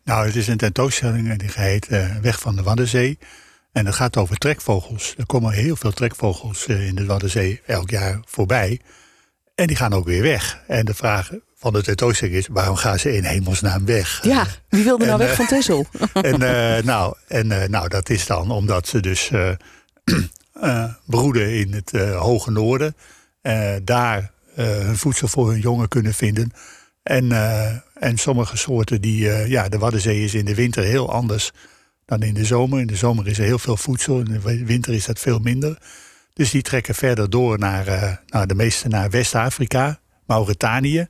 Nou, het is een tentoonstelling die heet uh, Weg van de Waddenzee. En dat gaat over trekvogels. Er komen heel veel trekvogels uh, in de Waddenzee elk jaar voorbij. En die gaan ook weer weg. En de vraag van de tentoonstelling is: waarom gaan ze in hemelsnaam weg? Ja, wie wilde nou weg van Tessel? [LAUGHS] en uh, nou, en, nou, dat is dan omdat ze dus [CLEARS THROAT] broeden in het hoge noorden. daar hun voedsel voor hun jongen kunnen vinden. En, en sommige soorten die, ja, de Waddenzee is in de winter heel anders dan in de zomer. In de zomer is er heel veel voedsel, in de winter is dat veel minder. Dus die trekken verder door naar, uh, nou, de meeste naar West-Afrika, Mauritanië.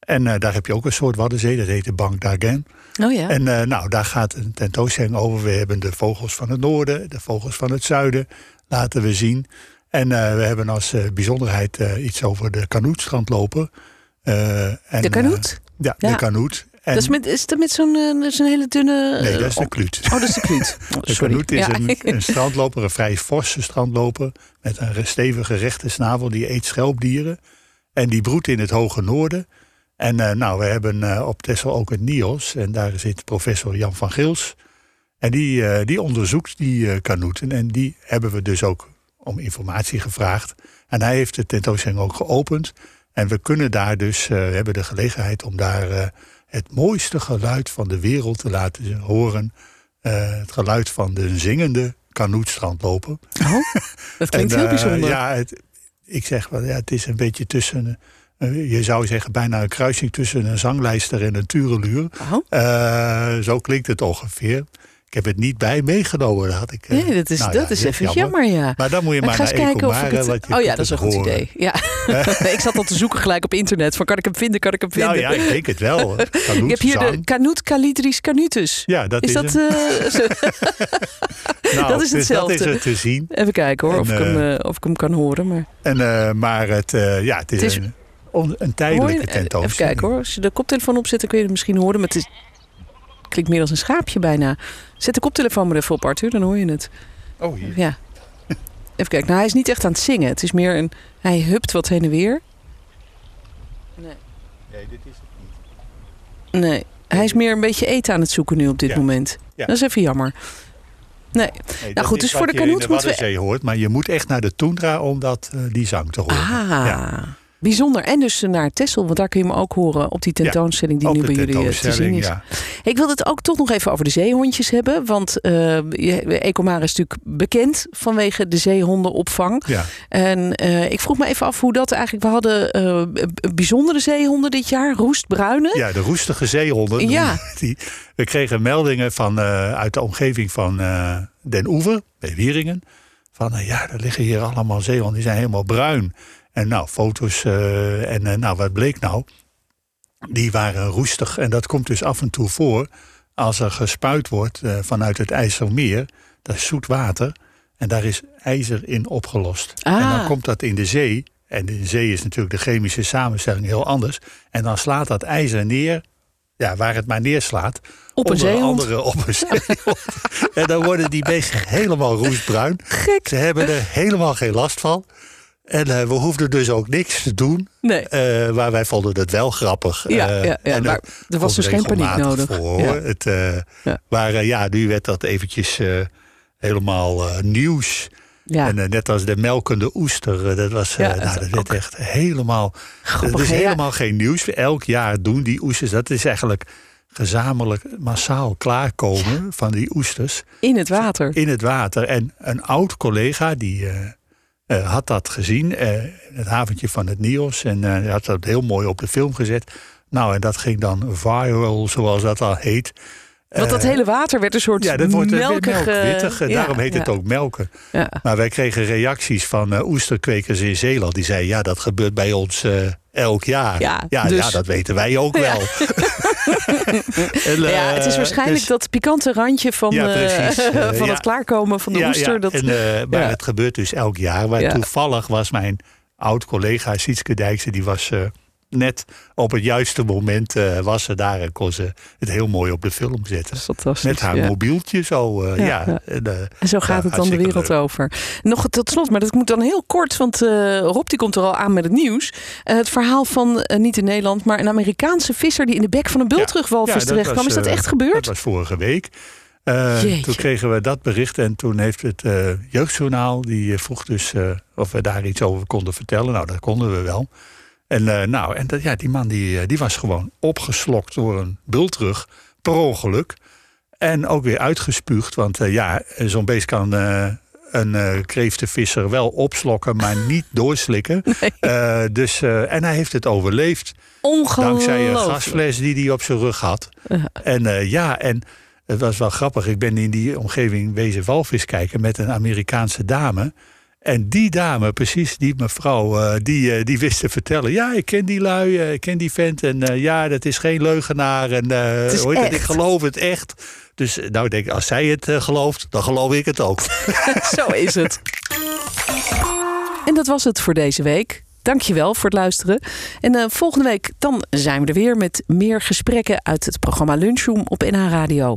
En uh, daar heb je ook een soort waddenzee, dat heet de Bank d'Argen. Oh ja. En uh, nou, daar gaat een tentoonstelling over. We hebben de vogels van het noorden, de vogels van het zuiden, laten we zien. En we hebben als bijzonderheid iets over de kanoetstrandloper. en, de kanoet? ja, ja, de kanoet. En dat is, met, is dat met zo'n uh, hele dunne... Nee, dat is de kluut. Oh, dat is de kluut. [LAUGHS] Oh, de kanoet is een, [LAUGHS] een, strandloper, een vrij forse strandloper... met een stevige rechte snavel, die eet schelpdieren. En die broedt in het hoge noorden. En uh, nou, we hebben uh, op Texel ook het NIOS. En daar zit professor Jan van Gils. En die, die onderzoekt die kanoeten. En die hebben we dus ook om informatie gevraagd. En hij heeft de tentoonstelling ook geopend. En we kunnen daar dus, hebben de gelegenheid om daar het mooiste geluid van de wereld te laten horen. Uh, het geluid van de zingende kanoetstrandloper. Oh, [LAUGHS] dat klinkt en, heel bijzonder. Ja, het, ik zeg wel, ja, het is een beetje tussen... Uh, je zou zeggen bijna een kruising tussen een zanglijster en een tureluur. Oh. zo klinkt het ongeveer. Ik heb het niet bij meegenomen. had ik, nee, dat is, nou dat is even jammer. ja. Maar dan moet je maar, maar naar kijken of het... wat je Oh ja, dat is een goed idee. Ja. [LAUGHS] ik zat al te zoeken gelijk op internet. Van kan ik hem vinden, kan ik hem vinden? Nou ja, ik denk het wel. [LAUGHS] ik heb hier de Canut calidris canutus. Ja, dat is, is dat, uh, [LAUGHS] nou, dat is hetzelfde. Dus dat is het te zien. Even kijken hoor, en, of, ik hem, uh, of ik hem kan horen. Maar, en, uh, maar het, ja, het is, het is een, tijdelijke tentoonstelling. Even kijken hoor. Als je de koptelefoon opzet, dan kun je het misschien horen. Maar het is, klinkt meer als een schaapje bijna. Zet de koptelefoon maar even op, Arthur, dan hoor je het. Oh, hier. Ja. Even kijken. Nou, hij is niet echt aan het zingen. Het is meer een... Hij hupt wat heen en weer. Nee. Nee, dit is het niet. Nee. Hij is meer een beetje eten aan het zoeken nu op dit moment. Ja. Dat is even jammer. Nee. nee nou goed, dus voor de kanoet moeten we... je hoort, maar je moet echt naar de tundra om dat, uh, die zang te horen. Ah. Ja. Bijzonder. En dus naar Tessel, want daar kun je hem ook horen op die tentoonstelling die nu bij jullie eh, te zien is. Ja. Ik wil het ook toch nog even over de zeehondjes hebben. Want uh, Ecomar is natuurlijk bekend vanwege de zeehondenopvang. Ja. En uh, ik vroeg me even af hoe dat eigenlijk... We hadden uh, bijzondere zeehonden dit jaar, roestbruine. Ja, de roestige zeehonden. Ja. [LAUGHS] Die, we kregen meldingen van, uit de omgeving van Den Oever, bij Wieringen. Van ja, er liggen hier allemaal zeehonden, die zijn helemaal bruin. En nou, foto's. Uh, en uh, nou, wat bleek nou? Die waren roestig. En dat komt dus af en toe voor als er gespuit wordt uh, vanuit het IJsselmeer. Dat is zoet water. En daar is ijzer in opgelost. Ah. En dan komt dat in de zee. En in de zee is natuurlijk de chemische samenstelling heel anders. En dan slaat dat ijzer neer, ja, waar het maar neerslaat. Op een zeehond. Andere op een zeehond. en dan worden die [LAUGHS] beesten helemaal roestbruin. Gek. Ze hebben er helemaal geen last van. En uh, we hoefden dus ook niks te doen. Nee. Uh, maar wij vonden het wel grappig. Ja, uh, ja, ja en maar er was dus geen paniek nodig. Voor, ja. Het, ja. Maar ja, nu werd dat eventjes helemaal nieuws. Ja. En net als de melkende oester, dat was Ja, nou, het dat werd echt helemaal. Grappig, dat is? Ja. helemaal geen nieuws. Elk jaar doen die oesters. Dat is eigenlijk gezamenlijk massaal klaarkomen van die oesters In het water. in het water. En een oud collega die. Eh, had dat gezien, eh, het haventje van het Nios. En eh, hij had dat heel mooi op de film gezet. Nou, en dat ging dan viral, zoals dat al heet. Want dat Eh, hele water werd een soort ja, dat wordt eh, melkig... melk, eh, ja, daarom heet het ook melken. Ja. Maar wij kregen reacties van oesterkwekers in Zeeland. Die zeiden, ja, dat gebeurt bij ons elk jaar. Ja, ja, dus- ja, dat weten wij ook wel. [LAUGHS] En, ja, het is waarschijnlijk dus- dat pikante randje van, [LAUGHS] van het klaarkomen van de ja, oester. ja. Dat, En, maar het gebeurt dus elk jaar. Maar toevallig was mijn oud-collega Sietske Dijkse... die was net op het juiste moment eh, was ze daar... en kon ze het heel mooi op de film zetten. is fantastisch. Met haar ja. mobieltje zo. eh, Ja, ja, ja. En, eh, En zo gaat het dan de wereld leuk. over. Nog tot slot, maar dat moet dan heel kort, want Rob die komt er al aan met het nieuws. Het verhaal van, niet in Nederland, maar een Amerikaanse visser die in de bek van een bultrugwalvis terecht kwam. Is dat echt gebeurd? Dat was vorige week. Toen kregen we dat bericht en toen heeft het jeugdjournaal... die vroeg dus of we daar iets over konden vertellen. Nou, dat konden we wel. En, eh, nou, en dat, ja, die man die, eh, die was gewoon opgeslokt door een bultrug per ongeluk. En ook weer uitgespuugd. Want eh, ja, zo'n beest kan een kreeftenvisser wel opslokken... maar [LAUGHS] niet doorslikken. Dus, en hij heeft het overleefd. Dankzij een gasfles die hij op zijn rug had. En ja, en het was wel grappig. Ik ben in die omgeving wezen walvis kijken met een Amerikaanse dame. En die dame, precies die mevrouw, eh, die, eh, die wist te vertellen. Ja, ik ken die lui, eh, ik ken die vent. En eh, ja, dat is geen leugenaar. En eh, het? ik echt. geloof het echt. Dus nou ik denk, als zij het gelooft, dan geloof ik het ook. [LAUGHS] Zo is het. En dat was het voor deze week. Dankjewel voor het luisteren. En eh, volgende week dan zijn we er weer met meer gesprekken uit het programma Lunchroom op NH Radio.